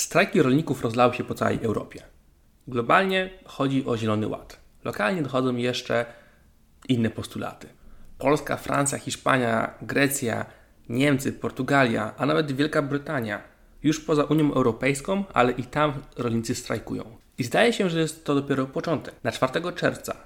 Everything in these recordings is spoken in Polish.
Strajki rolników rozlały się po całej Europie. Globalnie chodzi o Zielony Ład. Lokalnie dochodzą jeszcze inne postulaty. Polska, Francja, Hiszpania, Grecja, Niemcy, Portugalia, a nawet Wielka Brytania, już poza Unią Europejską, ale i tam rolnicy strajkują. I zdaje się, że jest to dopiero początek. Na 4 czerwca,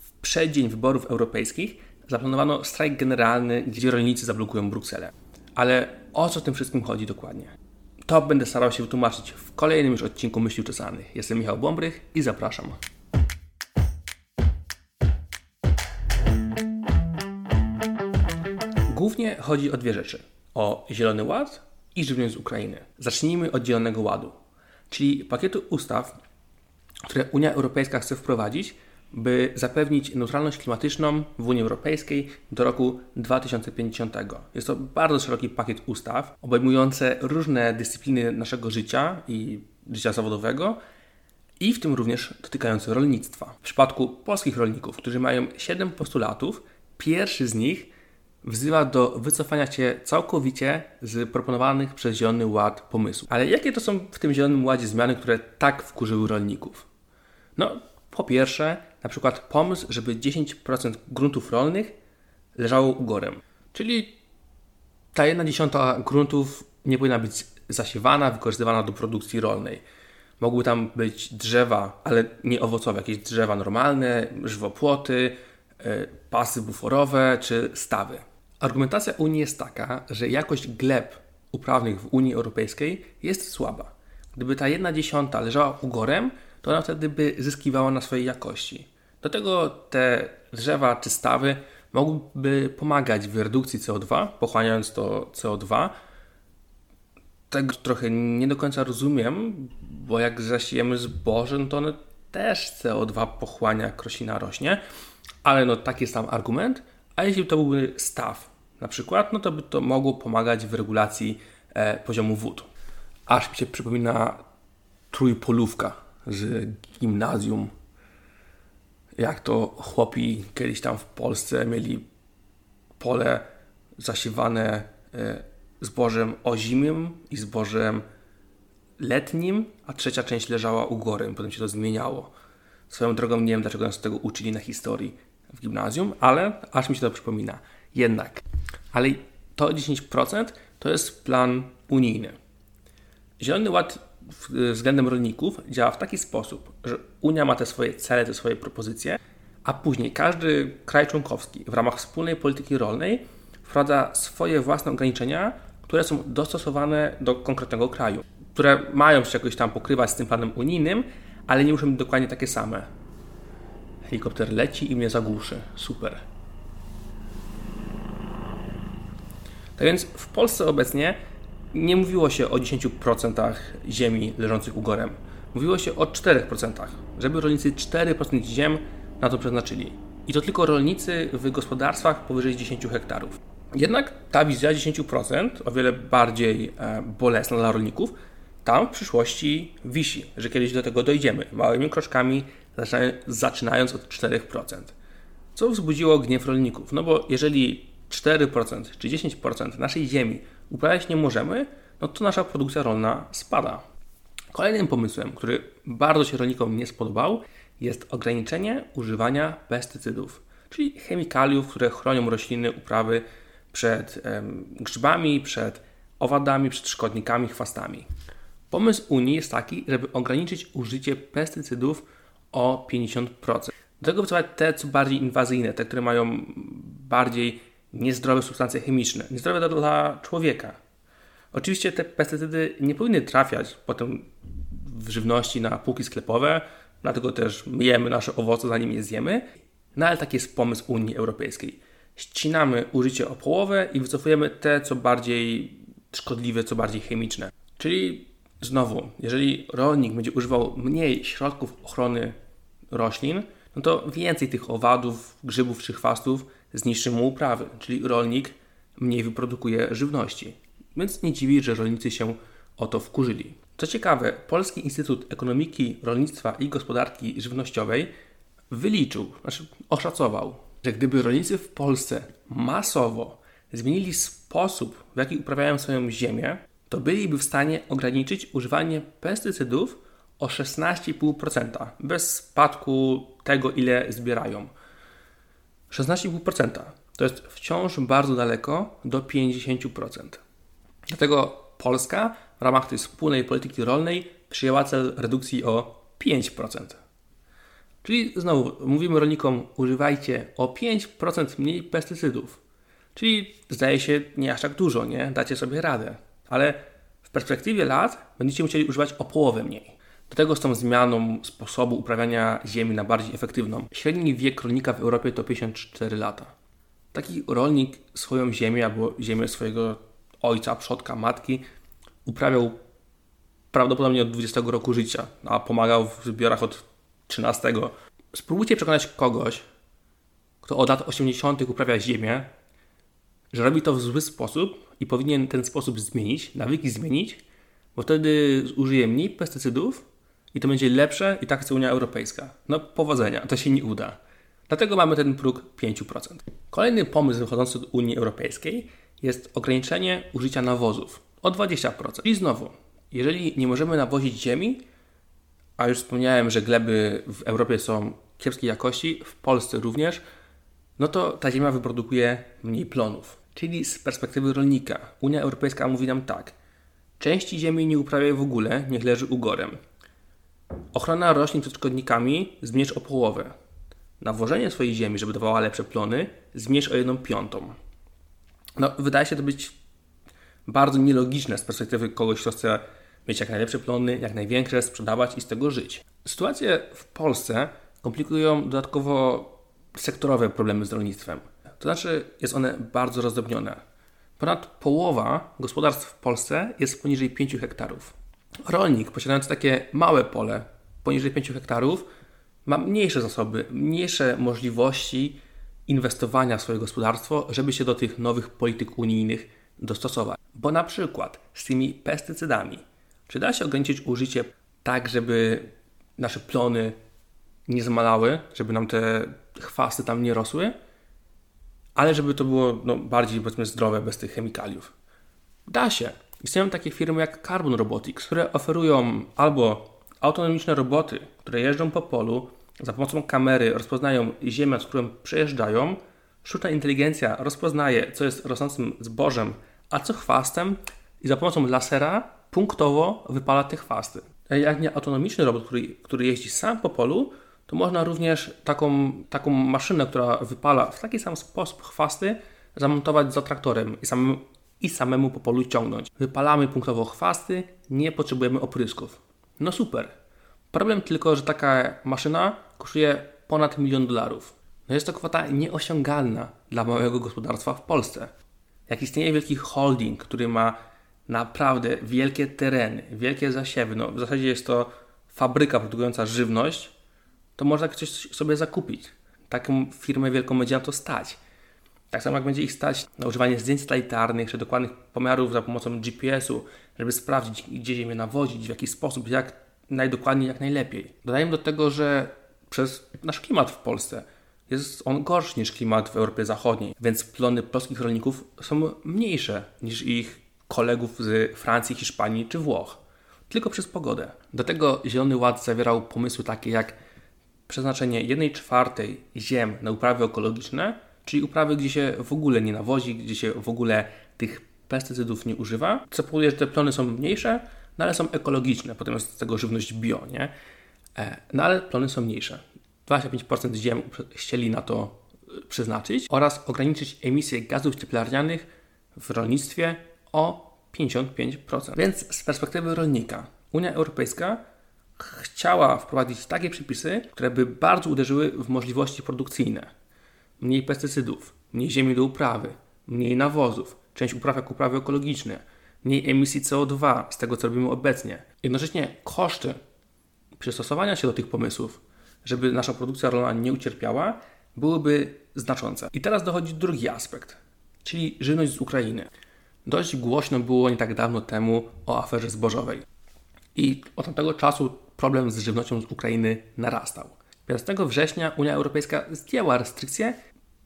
w przeddzień wyborów europejskich, zaplanowano strajk generalny, gdzie rolnicy zablokują Brukselę. Ale o co tym wszystkim chodzi dokładnie? To będę starał się wytłumaczyć w kolejnym już odcinku Myśli Uczesanych. Jestem Michał Bąbrych i zapraszam. Głównie chodzi o dwie rzeczy. O Zielony Ład i żywność z Ukrainy. Zacznijmy od Zielonego Ładu, czyli pakietu ustaw, które Unia Europejska chce wprowadzić, by zapewnić neutralność klimatyczną w Unii Europejskiej do roku 2050. Jest to bardzo szeroki pakiet ustaw, obejmujące różne dyscypliny naszego życia i życia zawodowego, i w tym również dotykające rolnictwa. W przypadku polskich rolników, którzy mają 7 postulatów, pierwszy z nich wzywa do wycofania się całkowicie z proponowanych przez Zielony Ład pomysłów. Ale jakie to są w tym Zielonym Ładzie zmiany, które tak wkurzyły rolników? No, po pierwsze, na przykład pomysł, żeby 10% gruntów rolnych leżało ugorem. Czyli ta jedna dziesiąta gruntów nie powinna być zasiewana, wykorzystywana do produkcji rolnej. Mogły tam być drzewa, ale nie owocowe, jakieś drzewa normalne, żywopłoty, e, pasy buforowe czy stawy. Argumentacja Unii jest taka, że jakość gleb uprawnych w Unii Europejskiej jest słaba. Gdyby ta jedna dziesiąta leżała ugorem, to ona wtedy by zyskiwała na swojej jakości. Do tego te drzewa czy stawy mogłyby pomagać w redukcji CO2, pochłaniając to CO2. Tego trochę nie do końca rozumiem, bo jak zasiejemy zboże, no to one też CO2 pochłania, jak roślina rośnie, ale no taki tam argument. A jeśli to byłby staw na przykład, no to by to mogło pomagać w regulacji e, poziomu wód. Aż mi się przypomina trójpolówka z gimnazjum. Jak to chłopi kiedyś tam w Polsce mieli pole zasiewane e, zbożem ozimym i zbożem letnim, a trzecia część leżała u góry, potem się to zmieniało. Swoją drogą nie wiem, dlaczego nas tego uczyli na historii w gimnazjum, ale aż mi się to przypomina. Jednak, ale to 10% to jest plan unijny. Zielony Ład względem rolników działa w taki sposób, że Unia ma te swoje cele, te swoje propozycje, a później każdy kraj członkowski w ramach wspólnej polityki rolnej wprowadza swoje własne ograniczenia, które są dostosowane do konkretnego kraju, które mają się jakoś tam pokrywać z tym planem unijnym, ale nie muszą być dokładnie takie same. Helikopter leci i mnie zagłuszy. Super. Tak więc w Polsce obecnie nie mówiło się o 10% ziemi leżących ugorem. Mówiło się o 4%, żeby rolnicy 4% ziem na to przeznaczyli. I to tylko rolnicy w gospodarstwach powyżej 10 hektarów. Jednak ta wizja 10%, o wiele bardziej e, bolesna dla rolników, tam w przyszłości wisi, że kiedyś do tego dojdziemy, małymi kroczkami, zaczynając od 4%. Co wzbudziło gniew rolników? No bo jeżeli 4% czy 10% naszej ziemi uprawiać nie możemy, no to nasza produkcja rolna spada. Kolejnym pomysłem, który bardzo się rolnikom nie spodobał, jest ograniczenie używania pestycydów, czyli chemikaliów, które chronią rośliny, uprawy przed grzybami, przed owadami, przed szkodnikami, chwastami. Pomysł Unii jest taki, żeby ograniczyć użycie pestycydów o 50%. Do tego wycofać te co bardziej inwazyjne, te, które mają bardziej niezdrowe substancje chemiczne, niezdrowe dla człowieka. Oczywiście te pestycydy nie powinny trafiać potem w żywności na półki sklepowe, dlatego też myjemy nasze owoce zanim je zjemy. No ale taki jest pomysł Unii Europejskiej. Ścinamy użycie o połowę i wycofujemy te co bardziej szkodliwe, co bardziej chemiczne. Czyli znowu, jeżeli rolnik będzie używał mniej środków ochrony roślin, no to więcej tych owadów, grzybów czy chwastów zniszczy mu uprawy, czyli rolnik mniej wyprodukuje żywności. Więc nie dziwi, że rolnicy się o to wkurzyli. Co ciekawe, Polski Instytut Ekonomiki, Rolnictwa i Gospodarki Żywnościowej wyliczył, znaczy oszacował, że gdyby rolnicy w Polsce masowo zmienili sposób, w jaki uprawiają swoją ziemię, to byliby w stanie ograniczyć używanie pestycydów o 16,5% bez spadku tego, ile zbierają. 16,5% to jest wciąż bardzo daleko do 50%. Dlatego Polska w ramach tej wspólnej polityki rolnej przyjęła cel redukcji o 5%. Czyli znowu mówimy rolnikom, używajcie o 5% mniej pestycydów. Czyli zdaje się nie aż tak dużo, nie? Dacie sobie radę. Ale w perspektywie lat będziecie musieli używać o połowę mniej. Do tego z tą zmianą sposobu uprawiania ziemi na bardziej efektywną. Średni wiek rolnika w Europie to 54 lata. Taki rolnik swoją ziemię albo ziemię swojego ojca, przodka, matki uprawiał prawdopodobnie od 20 roku życia, a pomagał w zbiorach od 13. Spróbujcie przekonać kogoś, kto od lat 80. uprawia ziemię, że robi to w zły sposób i powinien ten sposób zmienić, nawyki zmienić, bo wtedy użyje mniej pestycydów i to będzie lepsze i tak chce Unia Europejska. No powodzenia, to się nie uda. Dlatego mamy ten próg 5%. Kolejny pomysł wychodzący od Unii Europejskiej jest ograniczenie użycia nawozów o 20%. I znowu, jeżeli nie możemy nawozić ziemi, a już wspomniałem, że gleby w Europie są kiepskiej jakości, w Polsce również, no to ta ziemia wyprodukuje mniej plonów. Czyli z perspektywy rolnika, Unia Europejska mówi nam tak: części ziemi nie uprawiaj w ogóle, niech leży ugorem. Ochrona roślin przed szkodnikami zmniejsz o połowę. Nawożenie swojej ziemi, żeby dawała lepsze plony, zmniejsz o jedną piątą. No, wydaje się to być bardzo nielogiczne z perspektywy kogoś, kto chce mieć jak najlepsze plony, jak największe, sprzedawać i z tego żyć. Sytuację w Polsce komplikują dodatkowo sektorowe problemy z rolnictwem. To znaczy, jest one bardzo rozdrobnione. Ponad połowa gospodarstw w Polsce jest poniżej 5 hektarów. Rolnik posiadający takie małe pole poniżej 5 hektarów ma mniejsze zasoby, mniejsze możliwości inwestowania w swoje gospodarstwo, żeby się do tych nowych polityk unijnych dostosować. Bo na przykład z tymi pestycydami, czy da się ograniczyć użycie tak, żeby nasze plony nie zmalały, żeby nam te chwasty tam nie rosły, ale żeby to było no, bardziej powiedzmy zdrowe bez tych chemikaliów. Da się. Istnieją takie firmy jak Carbon Robotics, które oferują albo autonomiczne roboty, które jeżdżą po polu, za pomocą kamery rozpoznają ziemię, z którą przejeżdżają, sztuczna inteligencja rozpoznaje, co jest rosnącym zbożem, a co chwastem i za pomocą lasera punktowo wypala te chwasty. Jak nie autonomiczny robot, który, który jeździ sam po polu, to można również taką, taką maszynę, która wypala w taki sam sposób chwasty, zamontować za traktorem i samemu, i samemu po polu ciągnąć. Wypalamy punktowo chwasty, nie potrzebujemy oprysków. No super. Problem tylko, że taka maszyna kosztuje ponad milion dolarów. No jest to kwota nieosiągalna dla małego gospodarstwa w Polsce. Jak istnieje wielki holding, który ma naprawdę wielkie tereny, wielkie zasiewy, no w zasadzie jest to fabryka produkująca żywność, to można coś sobie zakupić. Taką firmę wielką będzie na to stać. Tak samo jak będzie ich stać na używanie zdjęć satelitarnych czy dokładnych pomiarów za pomocą GPS-u, żeby sprawdzić, gdzie ziemię nawozić, w jaki sposób, jak najdokładniej, jak najlepiej. Dodajmy do tego, że przez nasz klimat w Polsce jest on gorszy niż klimat w Europie Zachodniej, więc plony polskich rolników są mniejsze niż ich kolegów z Francji, Hiszpanii czy Włoch. Tylko przez pogodę. Do tego Zielony Ład zawierał pomysły takie jak przeznaczenie 1 czwartej ziem na uprawy ekologiczne, czyli uprawy, gdzie się w ogóle nie nawozi, gdzie się w ogóle tych pestycydów nie używa, co powoduje, że te plony są mniejsze, no ale są ekologiczne, potem jest z tego żywność bio, nie? E, no ale plony są mniejsze. 25% ziem chcieli na to e, przeznaczyć oraz ograniczyć emisję gazów cieplarnianych w rolnictwie o 55%. Więc z perspektywy rolnika Unia Europejska chciała wprowadzić takie przepisy, które by bardzo uderzyły w możliwości produkcyjne. Mniej pestycydów, mniej ziemi do uprawy, mniej nawozów, część upraw jak uprawy ekologiczne, mniej emisji CO2 z tego, co robimy obecnie. Jednocześnie koszty przystosowania się do tych pomysłów, żeby nasza produkcja rolna nie ucierpiała, byłyby znaczące. I teraz dochodzi drugi aspekt, czyli żywność z Ukrainy. Dość głośno było nie tak dawno temu o aferze zbożowej. I od tamtego czasu problem z żywnością z Ukrainy narastał. 15 września Unia Europejska zdjęła restrykcje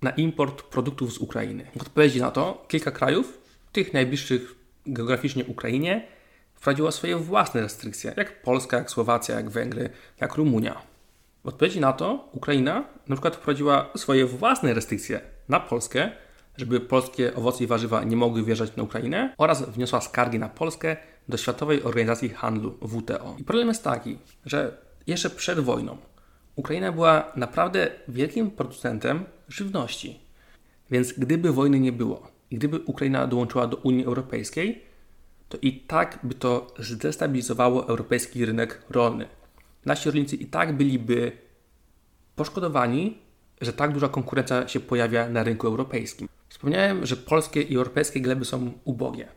na import produktów z Ukrainy. W odpowiedzi na to kilka krajów, tych najbliższych geograficznie Ukrainie, wprowadziła swoje własne restrykcje, jak Polska, jak Słowacja, jak Węgry, jak Rumunia. W odpowiedzi na to Ukraina na przykład wprowadziła swoje własne restrykcje na Polskę, żeby polskie owoce i warzywa nie mogły wjeżdżać na Ukrainę oraz wniosła skargi na Polskę do Światowej Organizacji Handlu WTO. I problem jest taki, że jeszcze przed wojną Ukraina była naprawdę wielkim producentem żywności. Więc gdyby wojny nie było i gdyby Ukraina dołączyła do Unii Europejskiej, to i tak by to zdestabilizowało europejski rynek rolny. Nasi rolnicy i tak byliby poszkodowani, że tak duża konkurencja się pojawia na rynku europejskim. Wspomniałem, że polskie i europejskie gleby są ubogie.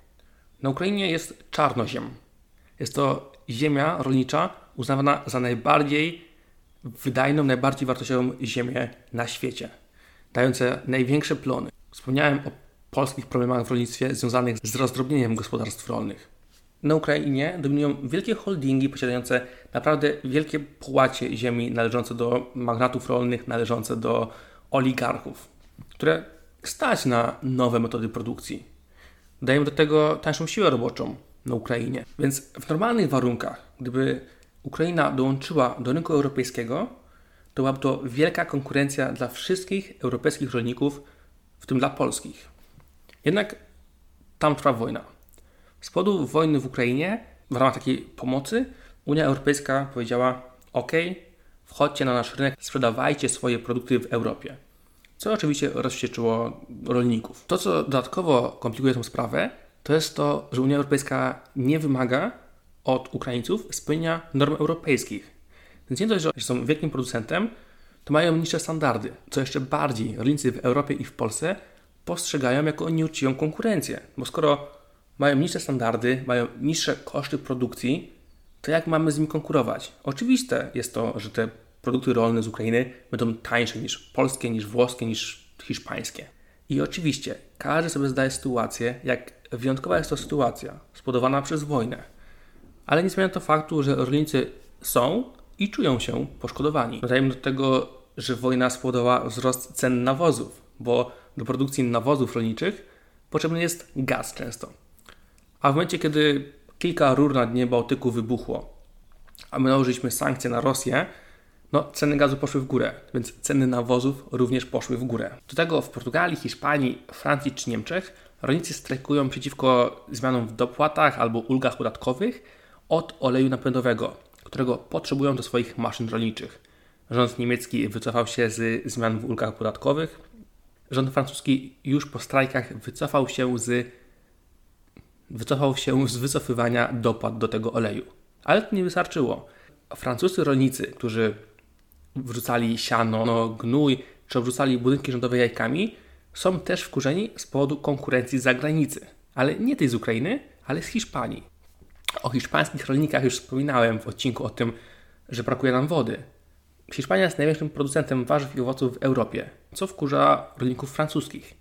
Na Ukrainie jest czarnoziem. Jest to ziemia rolnicza uznawana za najbardziej wydajną, najbardziej wartościową ziemię na świecie, dające największe plony. Wspomniałem o polskich problemach w rolnictwie związanych z rozdrobnieniem gospodarstw rolnych. Na Ukrainie dominują wielkie holdingi posiadające naprawdę wielkie połacie ziemi należące do magnatów rolnych, należące do oligarchów, które stać na nowe metody produkcji. Dają do tego tańszą siłę roboczą na Ukrainie. Więc w normalnych warunkach, gdyby Ukraina dołączyła do rynku europejskiego, to byłaby to wielka konkurencja dla wszystkich europejskich rolników, w tym dla polskich. Jednak tam trwa wojna. Z powodu wojny w Ukrainie, w ramach takiej pomocy, Unia Europejska powiedziała: OK, wchodźcie na nasz rynek, sprzedawajcie swoje produkty w Europie. Co oczywiście rozwścieczyło rolników. To, co dodatkowo komplikuje tę sprawę, to jest to, że Unia Europejska nie wymaga od Ukraińców spełnienia norm europejskich. Więc nie dość, że są wielkim producentem, to mają niższe standardy. Co jeszcze bardziej, rolnicy w Europie i w Polsce postrzegają jako nieuczciwą konkurencję. Bo skoro mają niższe standardy, mają niższe koszty produkcji, to jak mamy z nimi konkurować? Oczywiste jest to, że te produkty rolne z Ukrainy będą tańsze niż polskie, niż włoskie, niż hiszpańskie. I oczywiście każdy sobie zdaje sytuację, jak wyjątkowa jest to sytuacja spowodowana przez wojnę. Ale nie zmienia to faktu, że rolnicy są i czują się poszkodowani. Dodajmy do tego, że wojna spowodowała wzrost cen nawozów, bo do produkcji nawozów rolniczych potrzebny jest gaz często. A w momencie, kiedy kilka rur na dnie Bałtyku wybuchło, a my nałożyliśmy sankcje na Rosję, no ceny gazu poszły w górę, więc ceny nawozów również poszły w górę. Do tego w Portugalii, Hiszpanii, Francji czy Niemczech rolnicy strajkują przeciwko zmianom w dopłatach albo ulgach podatkowych od oleju napędowego, którego potrzebują do swoich maszyn rolniczych. Rząd niemiecki wycofał się z zmian w ulgach podatkowych. Rząd francuski już po strajkach wycofał się z wycofał się z wycofywania dopłat do tego oleju. Ale to nie wystarczyło. Francuscy rolnicy, którzy wrzucali siano, no, gnój, czy obrzucali budynki rządowe jajkami, są też wkurzeni z powodu konkurencji z zagranicy. Ale nie tej z Ukrainy, ale z Hiszpanii. O hiszpańskich rolnikach już wspominałem w odcinku o tym, że brakuje nam wody. Hiszpania jest największym producentem warzyw i owoców w Europie, co wkurza rolników francuskich.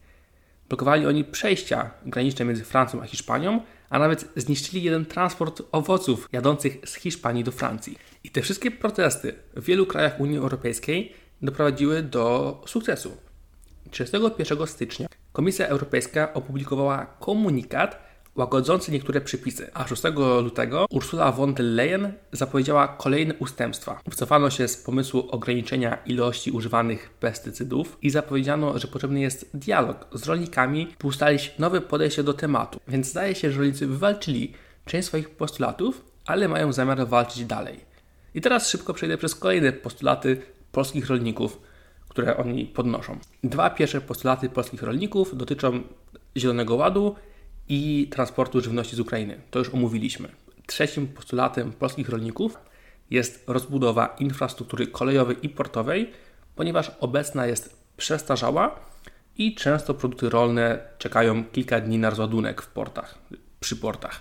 Blokowali oni przejścia graniczne między Francją a Hiszpanią, a nawet zniszczyli jeden transport owoców jadących z Hiszpanii do Francji. I te wszystkie protesty w wielu krajach Unii Europejskiej doprowadziły do sukcesu. 31 stycznia Komisja Europejska opublikowała komunikat, łagodzący niektóre przepisy, a 6 lutego Ursula von der Leyen zapowiedziała kolejne ustępstwa. Wycofano się z pomysłu ograniczenia ilości używanych pestycydów i zapowiedziano, że potrzebny jest dialog z rolnikami, by ustalić nowe podejście do tematu. Więc zdaje się, że rolnicy wywalczyli część swoich postulatów, ale mają zamiar walczyć dalej. I teraz szybko przejdę przez kolejne postulaty polskich rolników, które oni podnoszą. Dwa pierwsze postulaty polskich rolników dotyczą Zielonego Ładu i transportu żywności z Ukrainy. To już omówiliśmy. Trzecim postulatem polskich rolników jest rozbudowa infrastruktury kolejowej i portowej, ponieważ obecna jest przestarzała i często produkty rolne czekają kilka dni na rozładunek w portach, przy portach.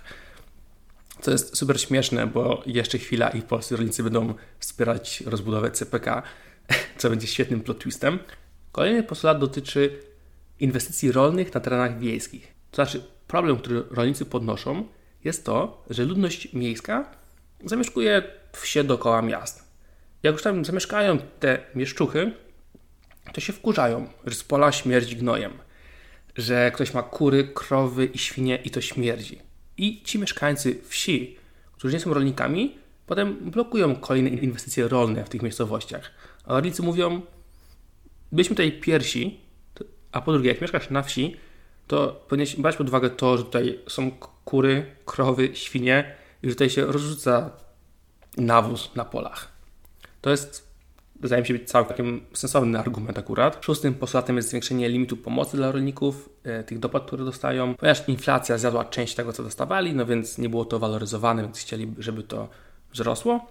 Co jest super śmieszne, bo jeszcze chwila i polscy rolnicy będą wspierać rozbudowę CPK, co będzie świetnym plot twistem. Kolejny postulat dotyczy inwestycji rolnych na terenach wiejskich. To znaczy, problem, który rolnicy podnoszą, jest to, że ludność miejska zamieszkuje wsie dookoła miast. Jak już tam zamieszkają te mieszczuchy, to się wkurzają, że z pola śmierdzi gnojem, że ktoś ma kury, krowy i świnie i to śmierdzi. I ci mieszkańcy wsi, którzy nie są rolnikami, potem blokują kolejne inwestycje rolne w tych miejscowościach. A rolnicy mówią, byliśmy tutaj pierwsi, a po drugie, jak mieszkasz na wsi, to powinieneś brać pod uwagę to, że tutaj są kury, krowy, świnie i że tutaj się rozrzuca nawóz na polach. To jest, wydaje mi się, być całkiem sensowny argument akurat. Szóstym postulatem jest zwiększenie limitu pomocy dla rolników, e, tych dopłat, które dostają, ponieważ inflacja zjadła część tego, co dostawali, no więc nie było to waloryzowane, więc chcieli, żeby to wzrosło.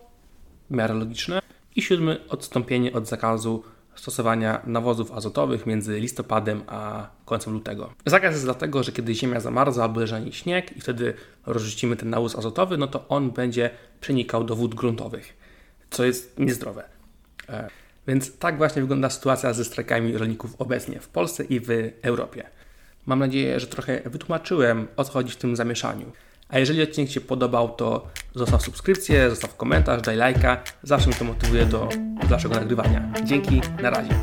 W miarę logiczne. I siódmy, odstąpienie od zakazu stosowania nawozów azotowych między listopadem a końcem lutego. Zakaz jest dlatego, że kiedy ziemia zamarza albo leży na śnieg i wtedy rozrzucimy ten nawóz azotowy, no to on będzie przenikał do wód gruntowych, co jest niezdrowe. E, więc tak właśnie wygląda sytuacja ze strajkami rolników obecnie w Polsce i w Europie. Mam nadzieję, że trochę wytłumaczyłem o co chodzi w tym zamieszaniu. A jeżeli odcinek Ci się podobał, to zostaw subskrypcję, zostaw komentarz, daj lajka. Zawsze mnie to motywuje do dalszego nagrywania. Dzięki, na razie.